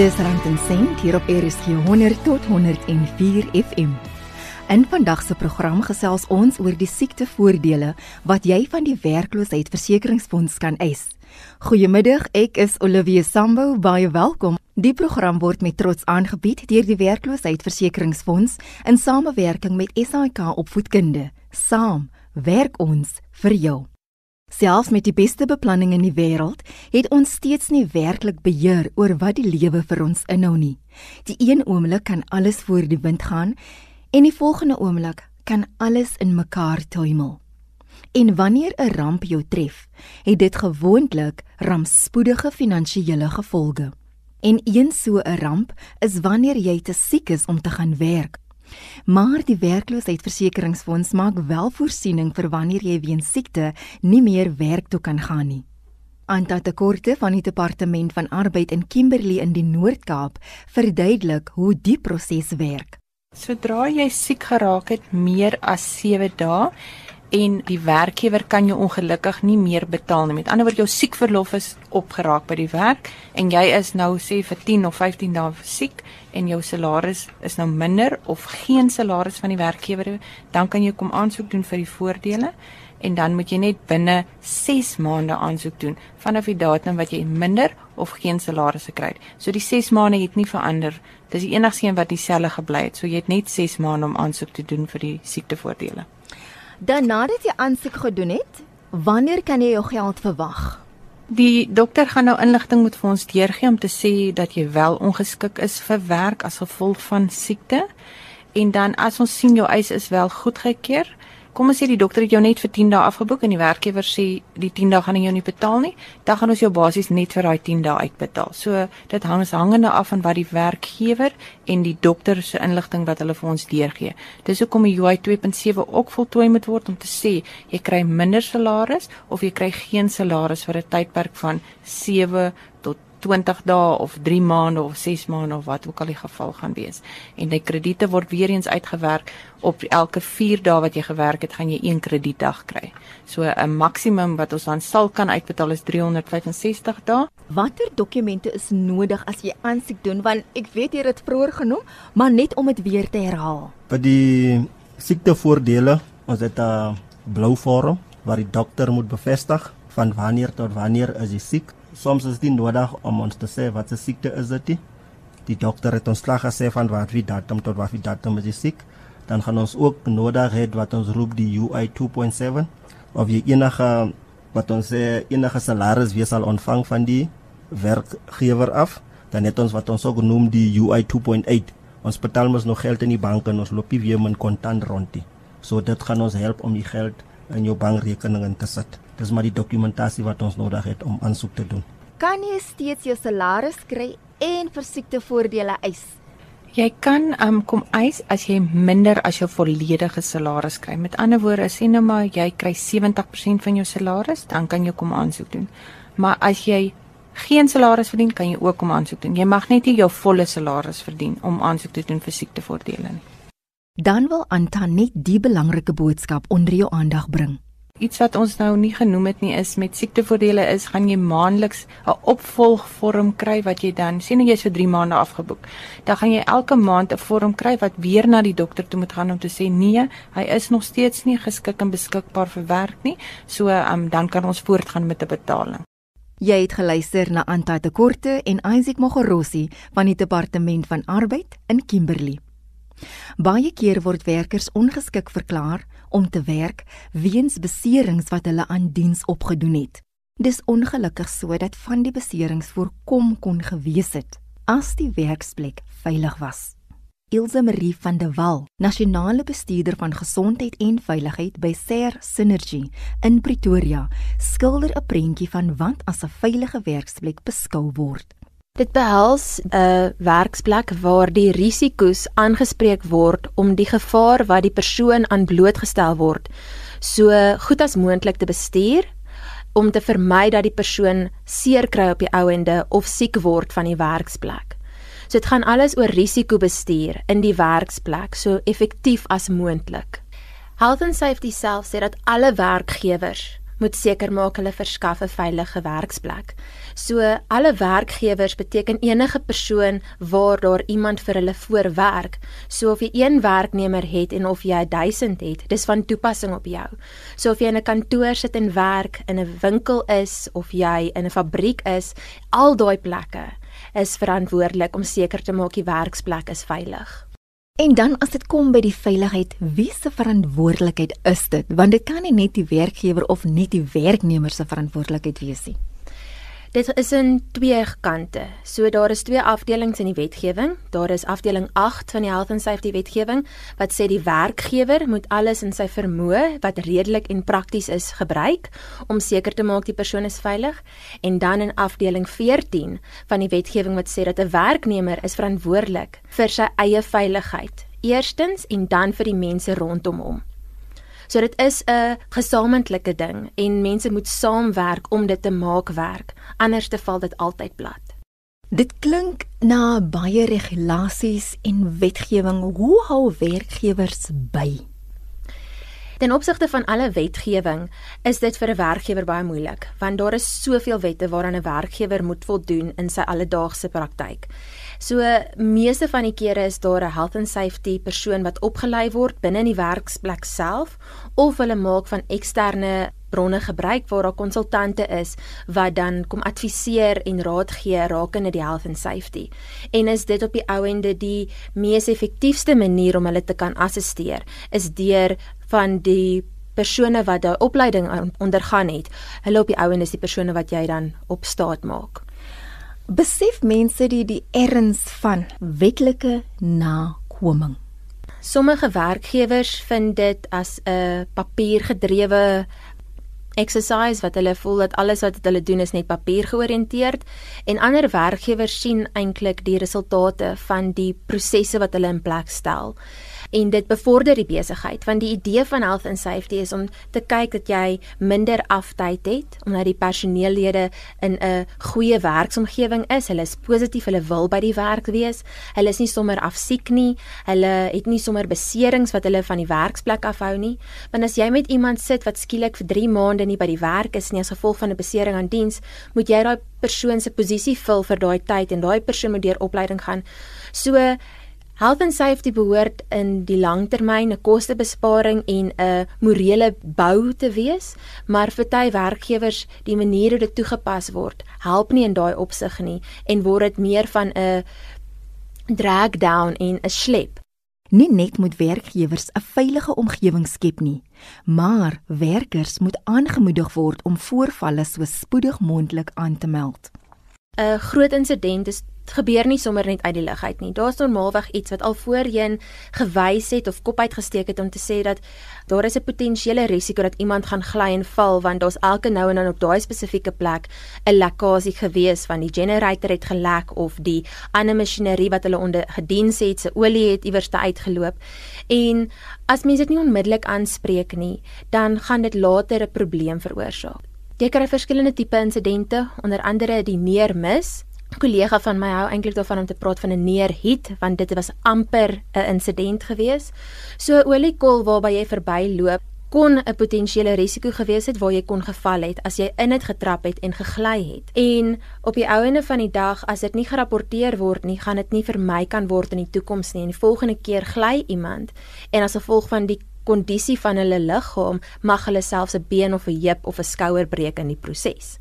Dis rand en sent hier op RSG 100 tot 104 FM. In vandag se program gesels ons oor die siektevoordele wat jy van die werkloosheidsversekeringsfonds kan eis. Goeiemiddag, ek is Olivia Sambo, baie welkom. Die program word met trots aangebied deur die werkloosheidsversekeringsfonds in samewerking met SAIK Opvoedkunde. Saam werk ons vir jou. Selfs met die beste beplanning in die wêreld, het ons steeds nie werklik beheer oor wat die lewe vir ons inhou nie. Die een oomblik kan alles voor die wind gaan en die volgende oomblik kan alles in mekaar tuimel. En wanneer 'n ramp jou tref, het dit gewoonlik rampspoedige finansiële gevolge. En een so 'n ramp is wanneer jy te siek is om te gaan werk Maar die werkloosheidsversekeringsfonds maak wel voorsiening vir wanneer jy weens siekte nie meer werk toe kan gaan nie. Anta Tekorte van die Departement van Arbeid in Kimberley in die Noord-Kaap verduidelik hoe die proses werk. Sodra jy siek geraak het meer as 7 dae, en die werkgewer kan jou ongelukkig nie meer betaal nie. Met ander woorde, jou siekverlof is opgeraak by die werk en jy is nou sê vir 10 of 15 dae siek en jou salaris is nou minder of geen salaris van die werkgewer, dan kan jy kom aansoek doen vir die voordele en dan moet jy net binne 6 maande aansoek doen vanaf die datum wat jy minder of geen salaris gekry het. So die 6 maande het nie verander. Dis die enigste een wat dieselfde gebly het. So jy het net 6 maande om aansoek te doen vir die siektevoordele. Dan nadat jy aansoek gedoen het, wanneer kan jy jou geld verwag? Die dokter gaan nou inligting moet vir ons deurgee om te sê dat jy wel ongeskik is vir werk as gevolg van siekte. En dan as ons sien jou eis is wel goedgekeur, kom ons sê die dokter het jou net vir 10 dae afgeboek en die werkgewer sê die 10 dae gaan hy jou nie betaal nie, dan gaan ons jou basies net vir daai 10 dae uitbetaal. So dit hang is hangende af van wat die werkgewer en die dokter se inligting wat hulle vir ons deurgee. Dis hoekom die UI 2.7 ook voltooi moet word om te sê jy kry minder salaris of jy kry geen salaris vir 'n tydperk van 7 tot 20 dae of 3 maande of 6 maande of wat ook al die geval gaan wees. En die krediete word weer eens uitgewerk op elke 4 dae wat jy gewerk het, gaan jy een kredietdag kry. So 'n maksimum wat ons dan sal kan uitbetaal is 365 dae. Watter dokumente is nodig as jy aansoek doen want ek weet jy het dit vroeër genoem, maar net om dit weer te herhaal. Vir die siektevoordele, ons het 'n blou vorm waar die dokter moet bevestig van wanneer tot wanneer is jy siek soms is dit nodig om ons te sê wat se siekte is dit. Die dokter het ons slag gesê van wat wie datum tot wat wie datum is jy siek. Dan gaan ons ook nodig hê wat ons roep die UI 2.7 of jy enige wat ons sê enige salaris wie sal ontvang van die werkgewer af. Dan het ons wat ons ook noem die UI 2.8. Ons betaal mos nog geld in die bank en ons loop nie weer met kontant rondie. So dit gaan ons help om die geld in jou bankrekening in te sit. Dis maar die dokumentasie wat ons nodig het om aansoek te doen. Kan jy steeds jou salaris kry en versiektevoordele eis? Jy kan um, kom eis as jy minder as jou volledige salaris kry. Met ander woorde, sê nou maar jy kry 70% van jou salaris, dan kan jy kom aansoek doen. Maar as jy geen salaris verdien, kan jy ook kom aansoek doen. Jy mag net nie jou volle salaris verdien om aansoek te doen vir siektevoordele nie. Dan wil Anta net die belangrike boodskap onder jou aandag bring. Iets wat ons nou nie genoem het nie is met siektevoordele is gaan jy maandeliks 'n opvolgvorm kry wat jy dan sien jy is vir 3 maande afgeboek. Dan gaan jy elke maand 'n vorm kry wat weer na die dokter toe moet gaan om te sê nee, hy is nog steeds nie geskik en beskikbaar vir werk nie. So um, dan kan ons voortgaan met 'n betaling. Jy het geluister na Anta Tekorte en Isaac Mogorossi van die Departement van Arbeid in Kimberley. Baie keer word werkers ongeskik verklaar om te werk weens beserings wat hulle aan diens opgedoen het. Dis ongelukkig so dat van die beserings voorkom kon gewees het as die werksplek veilig was. Ilse Marie van der Walt, nasionale bestuurder van gesondheid en veiligheid by Ser Synergy in Pretoria, skilder 'n prentjie van wat as 'n veilige werksplek beskou word. Dit behels 'n werksplek waar die risiko's aangespreek word om die gevaar wat die persoon aan blootgestel word so goed as moontlik te bestuur om te vermy dat die persoon seer kry op die ouende of siek word van die werksplek. So dit gaan alles oor risikobestuur in die werksplek so effektief as moontlik. Health and Safety self sê dat alle werkgewers moet seker maak hulle verskaf 'n veilige werksplek. So alle werkgewers beteken enige persoon waar daar iemand vir hulle voorwerk. So of jy een werknemer het en of jy 1000 het, dis van toepassing op jou. So of jy in 'n kantoor sit en werk, in 'n winkel is of jy in 'n fabriek is, al daai plekke is verantwoordelik om seker te maak die werksplek is veilig. En dan as dit kom by die veiligheid, wie se verantwoordelikheid is dit? Want dit kan nie net die werkgewer of net die werknemer se verantwoordelikheid wees nie. Dit is in twee kante. So daar is twee afdelings in die wetgewing. Daar is afdeling 8 van die Health and Safety wetgewing wat sê die werkgewer moet alles in sy vermoë wat redelik en prakties is gebruik om seker te maak die persoon is veilig. En dan in afdeling 14 van die wetgewing wat sê dat 'n werknemer is verantwoordelik vir sy eie veiligheid. Eerstens en dan vir die mense rondom hom. So dit is 'n gesamentlike ding en mense moet saamwerk om dit te maak werk. Anders te val dit altyd plat. Dit klink na baie regulasies en wetgewing. Hoe hou werkgewers by? Ten opsigte van alle wetgewing is dit vir 'n werkgewer baie moeilik, want daar is soveel wette waaraan 'n werkgewer moet voldoen in sy alledaagse praktyk. So meeste van die kere is daar 'n health and safety persoon wat opgelei word binne in die werksplek self of hulle maak van eksterne bronne gebruik waar daar konsultante is wat dan kom adviseer en raad gee rakende die health and safety. En is dit op die ou ende die mees effektiewste manier om hulle te kan assisteer is deur van die persone wat daai opleiding ondergaan het. Hulle op die ou ende is die persone wat jy dan op staat maak. Besef mense die die erns van wetlike nakoming. Sommige werkgewers vind dit as 'n papiergedrewe exercise wat hulle voel dat alles wat hulle doen is net papier georiënteerd. En ander werkgewers sien eintlik die resultate van die prosesse wat hulle in plek stel en dit bevorder die besigheid want die idee van health and safety is om te kyk dat jy minder aftyd het omdat die personeellede in 'n goeie werksomgewing is. Hulle is positief hulle wil by die werk wees. Hulle is nie sommer afsiek nie. Hulle het nie sommer beserings wat hulle van die werksplek afhou nie. Want as jy met iemand sit wat skielik vir 3 maande nie by die werk is nie as gevolg van 'n besering aan diens moet jy daai persoon se posisie vul vir daai tyd en daai persoon moet deur opleiding gaan. So Health and safety behoort in die langtermyn 'n kostebesparing en 'n morele bou te wees, maar vir party werkgewers die manier hoe dit toegepas word, help nie in daai opsig nie en word dit meer van 'n drag down en 'n slep. Nie net moet werkgewers 'n veilige omgewing skep nie, maar werkers moet aangemoedig word om voorvalle so spoedig moontlik aan te meld. 'n Groot insident is gebeur nie sommer net uit die lug uit nie. Daar's normaalweg iets wat al voorheen gewys het of kop uitgesteek het om te sê dat daar is 'n potensiële risiko dat iemand gaan gly en val want daar's elke nou en dan op daai spesifieke plek 'n lekkasie gewees van die generator het gelek of die ander masjinerie wat hulle onder gediens het, se olie het iewers te uitgeloop. En as mense dit nie onmiddellik aanspreek nie, dan gaan dit later 'n probleem veroorsaak. Jy kry verskillende tipe insidente, onder andere die neermis kollega van my hou eintlik daarvan om te praat van 'n neerhit want dit was amper 'n insident gewees. So oliekol waarby jy verbyloop kon 'n potensiële risiko gewees het waar jy kon geval het as jy in dit getrap het en gegly het. En op die ou ende van die dag as dit nie gerapporteer word nie, gaan dit nie vermy kan word in die toekoms nie. En die volgende keer gly iemand en as gevolg van die kondisie van hulle liggaam mag hulle selfs 'n been of 'n heup of 'n skouer breek in die proses.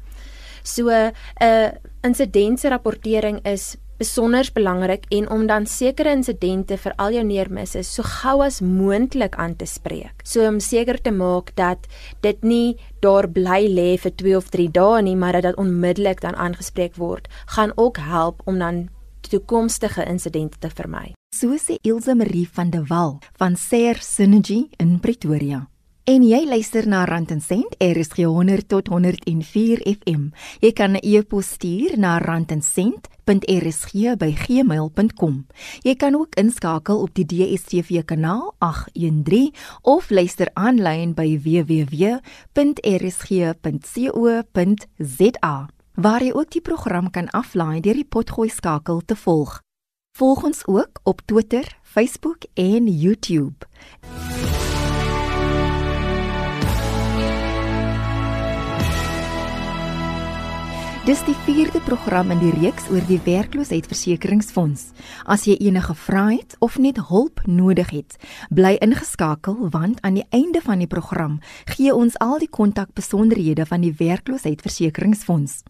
So 'n uh, insidente rapportering is besonder belangrik en om dan sekere insidente vir al jou neermisse so gou as moontlik aan te spreek. So om seker te maak dat dit nie daar bly lê vir 2 of 3 dae nie, maar dat dit onmiddellik dan aangespreek word, gaan ook help om dan toekomstige insidente te vermy. So sê Ilse Marie van der Walt van Ser Synergy in Pretoria. En jy luister na Rand en Sent, RSG 100 tot 104 FM. Jy kan 'n e-pos stuur na randencent.rsg@gmail.com. Jy kan ook inskakel op die DSTV kanaal 813 of luister aanlyn by www.rsg.co.za waar jy ook die program kan aflaai deur die potgooi skakel te volg. Volg ons ook op Twitter, Facebook en YouTube. Dis die 4de program in die reeks oor die werkloosheidsversekeringsfonds. As jy enige vrae het of net hulp nodig het, bly ingeskakel want aan die einde van die program gee ons al die kontakbesonderhede van die werkloosheidsversekeringsfonds.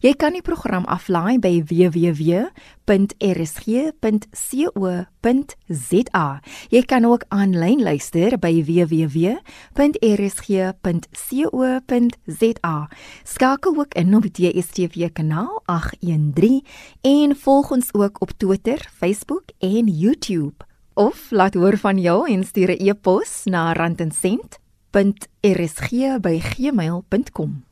Jy kan die program aflaai by www.rsg.co.za. Jy kan ook aanlyn luister by www.rsg.co.za. Skakel ook in op die DStv kanaal 813 en volg ons ook op Twitter, Facebook en YouTube. Of laat hoor van jou en stuur 'n e-pos na randensent.rsg@gmail.com.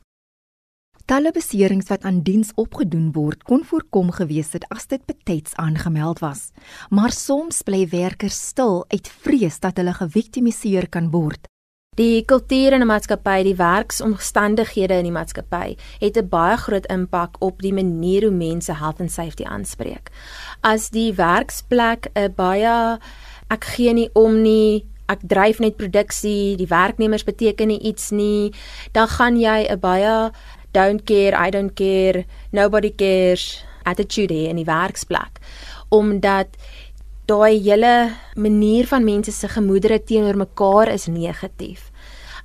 Talle beserings wat aan diens opgedoen word, kon voorkom gewees het as dit betyds aangemeld was. Maar soms bly werkers stil uit vrees dat hulle geviktimiseer kan word. Die kultuur in 'n maatskappy, die werksomstandighede in die maatskappy, het 'n baie groot impak op die manier hoe mense health and safety aanspreek. As die werksplek 'n baie ek gee nie om nie ek dryf net produksie, die werknemers beteken nie iets nie, dan gaan jy 'n baie don't care, I don't care, nobody cares attitude hê in die werksplek. Omdat daai hele manier van mense se gemoedere teenoor mekaar is negatief.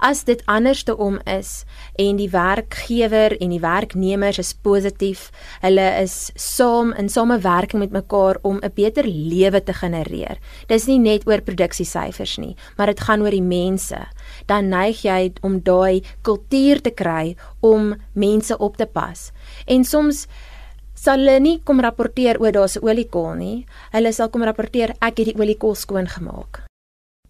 As dit anderste om is en die werkgewer en die werknemers is positief, hulle is saam in samewerking met mekaar om 'n beter lewe te genereer. Dis nie net oor produksiesyfers nie, maar dit gaan oor die mense dan neig jy om daai kultuur te kry om mense op te pas. En soms sal hulle nie kom rapporteer oor daar's 'n oliekol nie. Hulle sal kom rapporteer ek het die oliekol skoon gemaak.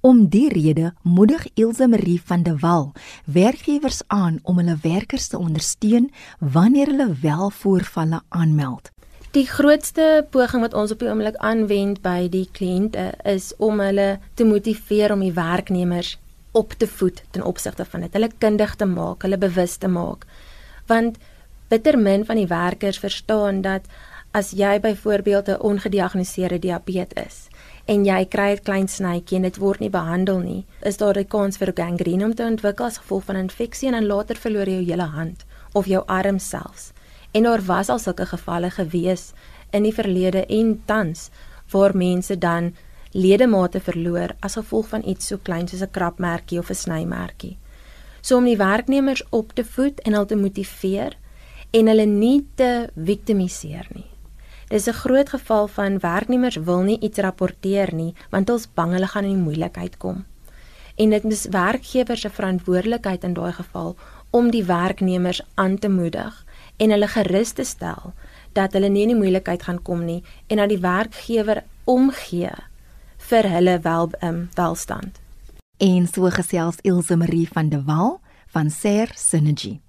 Om die rede moedig Ilse Marie van der Wal werkgewers aan om hulle werkers te ondersteun wanneer hulle wel voorvalle aanmeld. Die grootste poging wat ons op die oomblik aanwend by die kliënte is om hulle te motiveer om die werknemers op te voed ten opsigte van dit, hulle kundig te maak, hulle bewus te maak. Want bitter min van die werkers verstaan dat as jy byvoorbeeld 'n ongediagnoseerde diabetes is en jy kry 'n klein snytjie en dit word nie behandel nie, is daar 'n kans vir gangrene om te ontwikkel as gevolg van infeksie en dan later verloor jy jou hele hand of jou arm selfs. En daar was al sulke gevalle gewees in die verlede en tans waar mense dan ledemate verloor as gevolg van iets so klein soos 'n krapmerkie of 'n snymerkie. So om die werknemers op te voed en hulle te motiveer en hulle nie te viktimiseer nie. Dis 'n groot geval van werknemers wil nie iets rapporteer nie want hulle is bang hulle gaan in die moeilikheid kom. En dit is werkgewers se verantwoordelikheid in daai geval om die werknemers aan te moedig en hulle gerus te stel dat hulle nie in die moeilikheid gaan kom nie en dat die werkgewer omgee vir hulle wel um, welstand. En so gesels Ilse Marie van de Wal van Ser Synergy.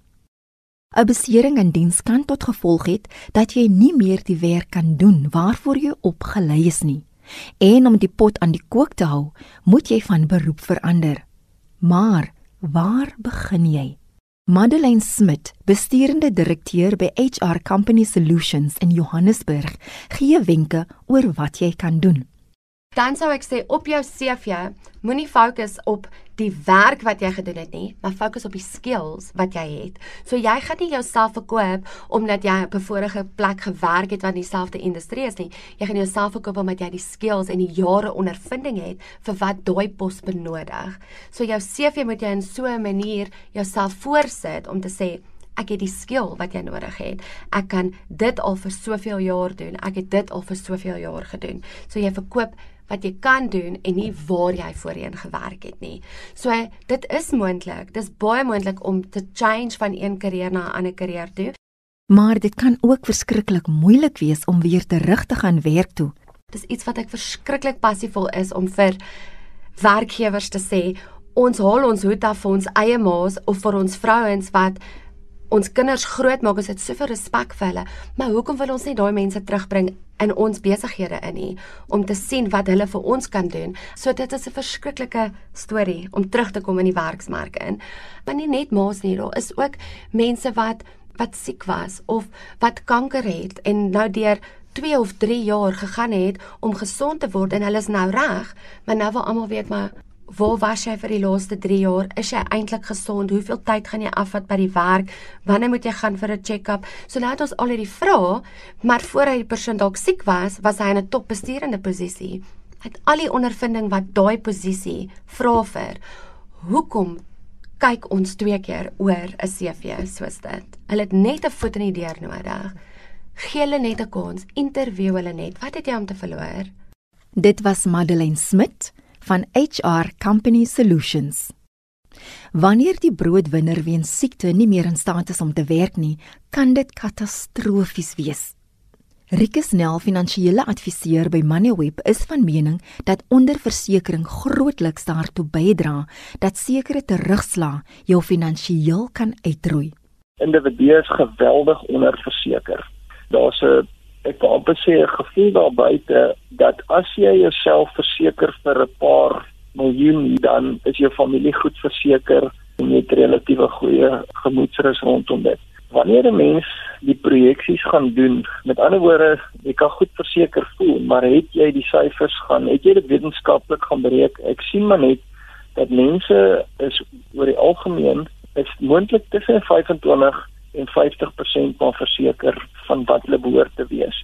'n Besering in diens kan tot gevolg het dat jy nie meer die werk kan doen waarvoor jy opgelei is nie. En om die pot aan die kook te hou, moet jy van beroep verander. Maar waar begin jy? Madeleine Smit, besturende direkteur by HR Company Solutions in Johannesburg, gee wenke oor wat jy kan doen dan sou ek sê op jou CV moenie fokus op die werk wat jy gedoen het nie, maar fokus op die skills wat jy het. So jy gaan nie jouself verkoop omdat jy op 'n vorige plek gewerk het wat dieselfde industrie is nie. Jy gaan jouself verkoop omdat jy die skills en die jare ondervinding het vir wat daai pos benodig. So jou CV moet jy in so 'n manier jouself voorsit om te sê ek het die skill wat jy nodig het. Ek kan dit al vir soveel jaar doen. Ek het dit al vir soveel jaar gedoen. So jy verkoop wat jy kan doen en nie waar jy voorheen gewerk het nie. So dit is moontlik. Dis baie moontlik om te change van een karier na 'n ander karier toe. Maar dit kan ook verskriklik moeilik wees om weer terug te gaan werk toe. Dis iets wat ek verskriklik passievol is om vir werkgewers te sê, ons haal ons hoed af vir ons eie ma's of vir ons vrouens wat ons kinders grootmaak, ons het soveel respek vir hulle, maar hoekom wil ons nie daai mense terugbring in ons besighede in nie om te sien wat hulle vir ons kan doen? So dit is 'n verskriklike storie om terug te kom in die werksmark in. Maar nie net ma's nie, daar is ook mense wat wat siek was of wat kanker het en nou deur 2 of 3 jaar gegaan het om gesond te word en hulle is nou reg, maar nou wil almal weet maar Waar was jy vir die laaste 3 jaar? Is jy eintlik gesond? Hoeveel tyd gaan jy afvat by die werk? Wanneer moet jy gaan vir 'n check-up? So laat ons al hierdie vrae, maar voor hy die persoon dalk siek was, was hy in 'n topbestuurende posisie. Hy het al die ondervinding wat daai posisie vra vir. Hoekom kyk ons twee keer oor 'n CV soos dit? Hulle het net 'n voet in die deur nodig. Gee hulle net 'n kans, interview hulle net. Wat het jy om te verloor? Dit was Madeleine Smit van HR Company Solutions. Wanneer die broodwinner weens siekte nie meer in staat is om te werk nie, kan dit katastrofies wees. Rikus Nel, finansiële adviseur by Moneyweb, is van mening dat onderversekering grootliks daartoe bydra dat sekere terugslag jou finansiëel kan uitroei. Individue is geweldig onderverseker. Daar's 'n ek kan amper sê 'n gevoel daar buite dat as jy jouself verseker vir 'n paar miljoen dan is jou familie goed verseker en jy het relatiewe goeie gemoedsrus rondom dit. Wanneer 'n mens die projeksies gaan doen, met ander woorde, jy kan goed verseker voel, maar het jy die syfers gaan, het jy dit wetenskaplik gaan bereik? Ek sien maar net dat mense is oor die algemeen is moontlik tussen 25 en 50% van verseker van wat hulle behoort te wees.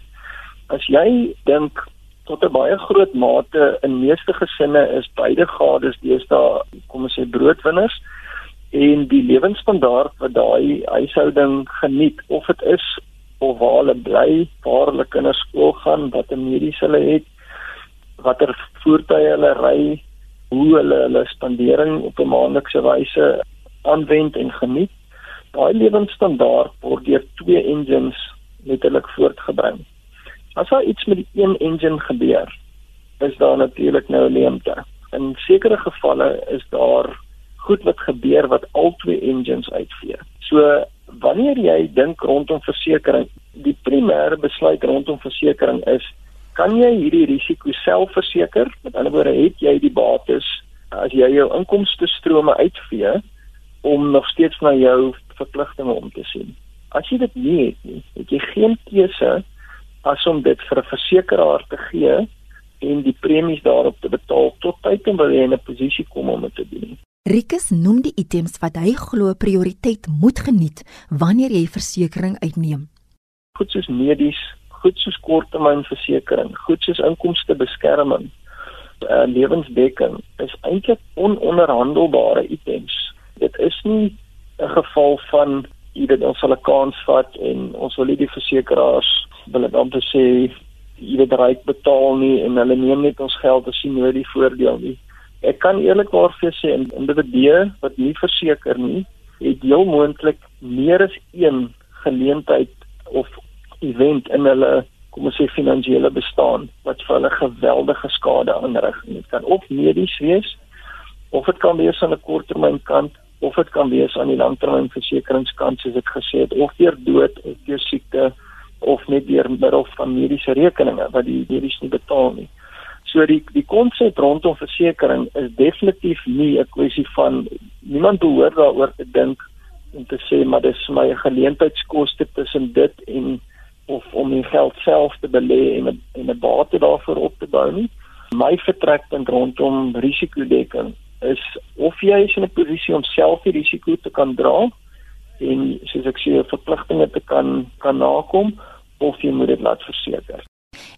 As jy dink tot 'n baie groot mate in meeste gesinne is beide gades deesdae kom ons sê broodwinners en die lewensstandaard wat daai huishouding geniet of dit is of waar hulle bly, waar hulle kinders skool gaan, wat 'n mediese hulle het, watter voertuie hulle ry, hoe hulle hulle spandering op 'n maandelikse wyse aanwend en geniet daai lewensstandaard word deur twee engines letterlik voortgebring. As daar iets met die een engine gebeur, is daar natuurlik nou 'n leemte. In sekere gevalle is daar goed wat gebeur wat al twee engines uitvee. So wanneer jy dink rondom versekerings, die primêre besluit rondom versekerings is kan jy hierdie risiko self verseker? Met ander woorde, het jy die bates as jy jou inkomste strome uitvee om nog steeds na jou verpligtinge om te sien. As jy dit nie het nie, het jy geen keuse as om dit vir 'n versekeraar te gee en die premies daarop te betaal tot tyd en wanneer jy in 'n posisie kom om dit te doen. Rikus noem die items wat hy glo prioriteit moet geniet wanneer jy versekerings uitneem. Goed soos medies, goed soos korttermynversekering, goed soos inkomstebeskerming, uh, lewensdekking is eintlik ononderhandelbare items. Dit is nie 'n geval van jy weet ons 'n kans vat en ons wil nie die versekeraars wil dit amper sê jy weet ryk betaal nie en hulle neem net ons geld as jy nou die voordeel nie. Ek kan eerlikwaar vir sê in individue wat nie verseker nie, het heel moontlik meer as een geleentheid of event in hulle kom ons sê finansiële bestaan wat vir hulle geweldige skade aanrig. Dit kan of medies wees of dit kan wees aan 'n korttermynkant of dit kan wees aan die langtermynversekeringskant soos ek gesê het of deur dood of deur siekte of net deur middel van mediese rekeninge wat die medies nie betaal nie. So die die konsep rondom versekerings is definitief nie 'n kwessie van niemand behoort daaroor te dink om te sê maar dis my geleentheidskoste tussen dit en of om die geld self te belê en 'n en 'n bate daarvoor op te bou nie. My vertrekpunt rondom risikodekking is of jy is in 'n posisie om self die risiko te kan dra en soos ek sê verpligtinge te kan kan nakom of jy moet dit laat verseker.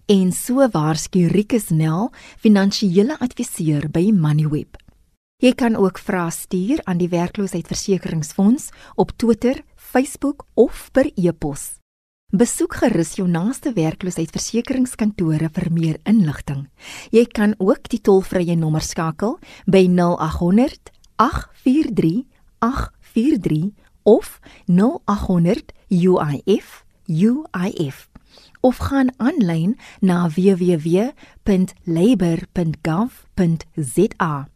En so waarsku Rikus Nel, finansiële adviseur by Moneyweb. Jy kan ook vrae stuur aan die werkloosheidsversekeringsfonds op Twitter, Facebook of per e-pos. Besoek gerus jou naaste werkloosheidsversekeringskantore vir meer inligting. Jy kan ook die tolvrye nommer skakel by 0800 843 843 of 0800 UIF UIF of gaan aanlyn na www.labor.gov.za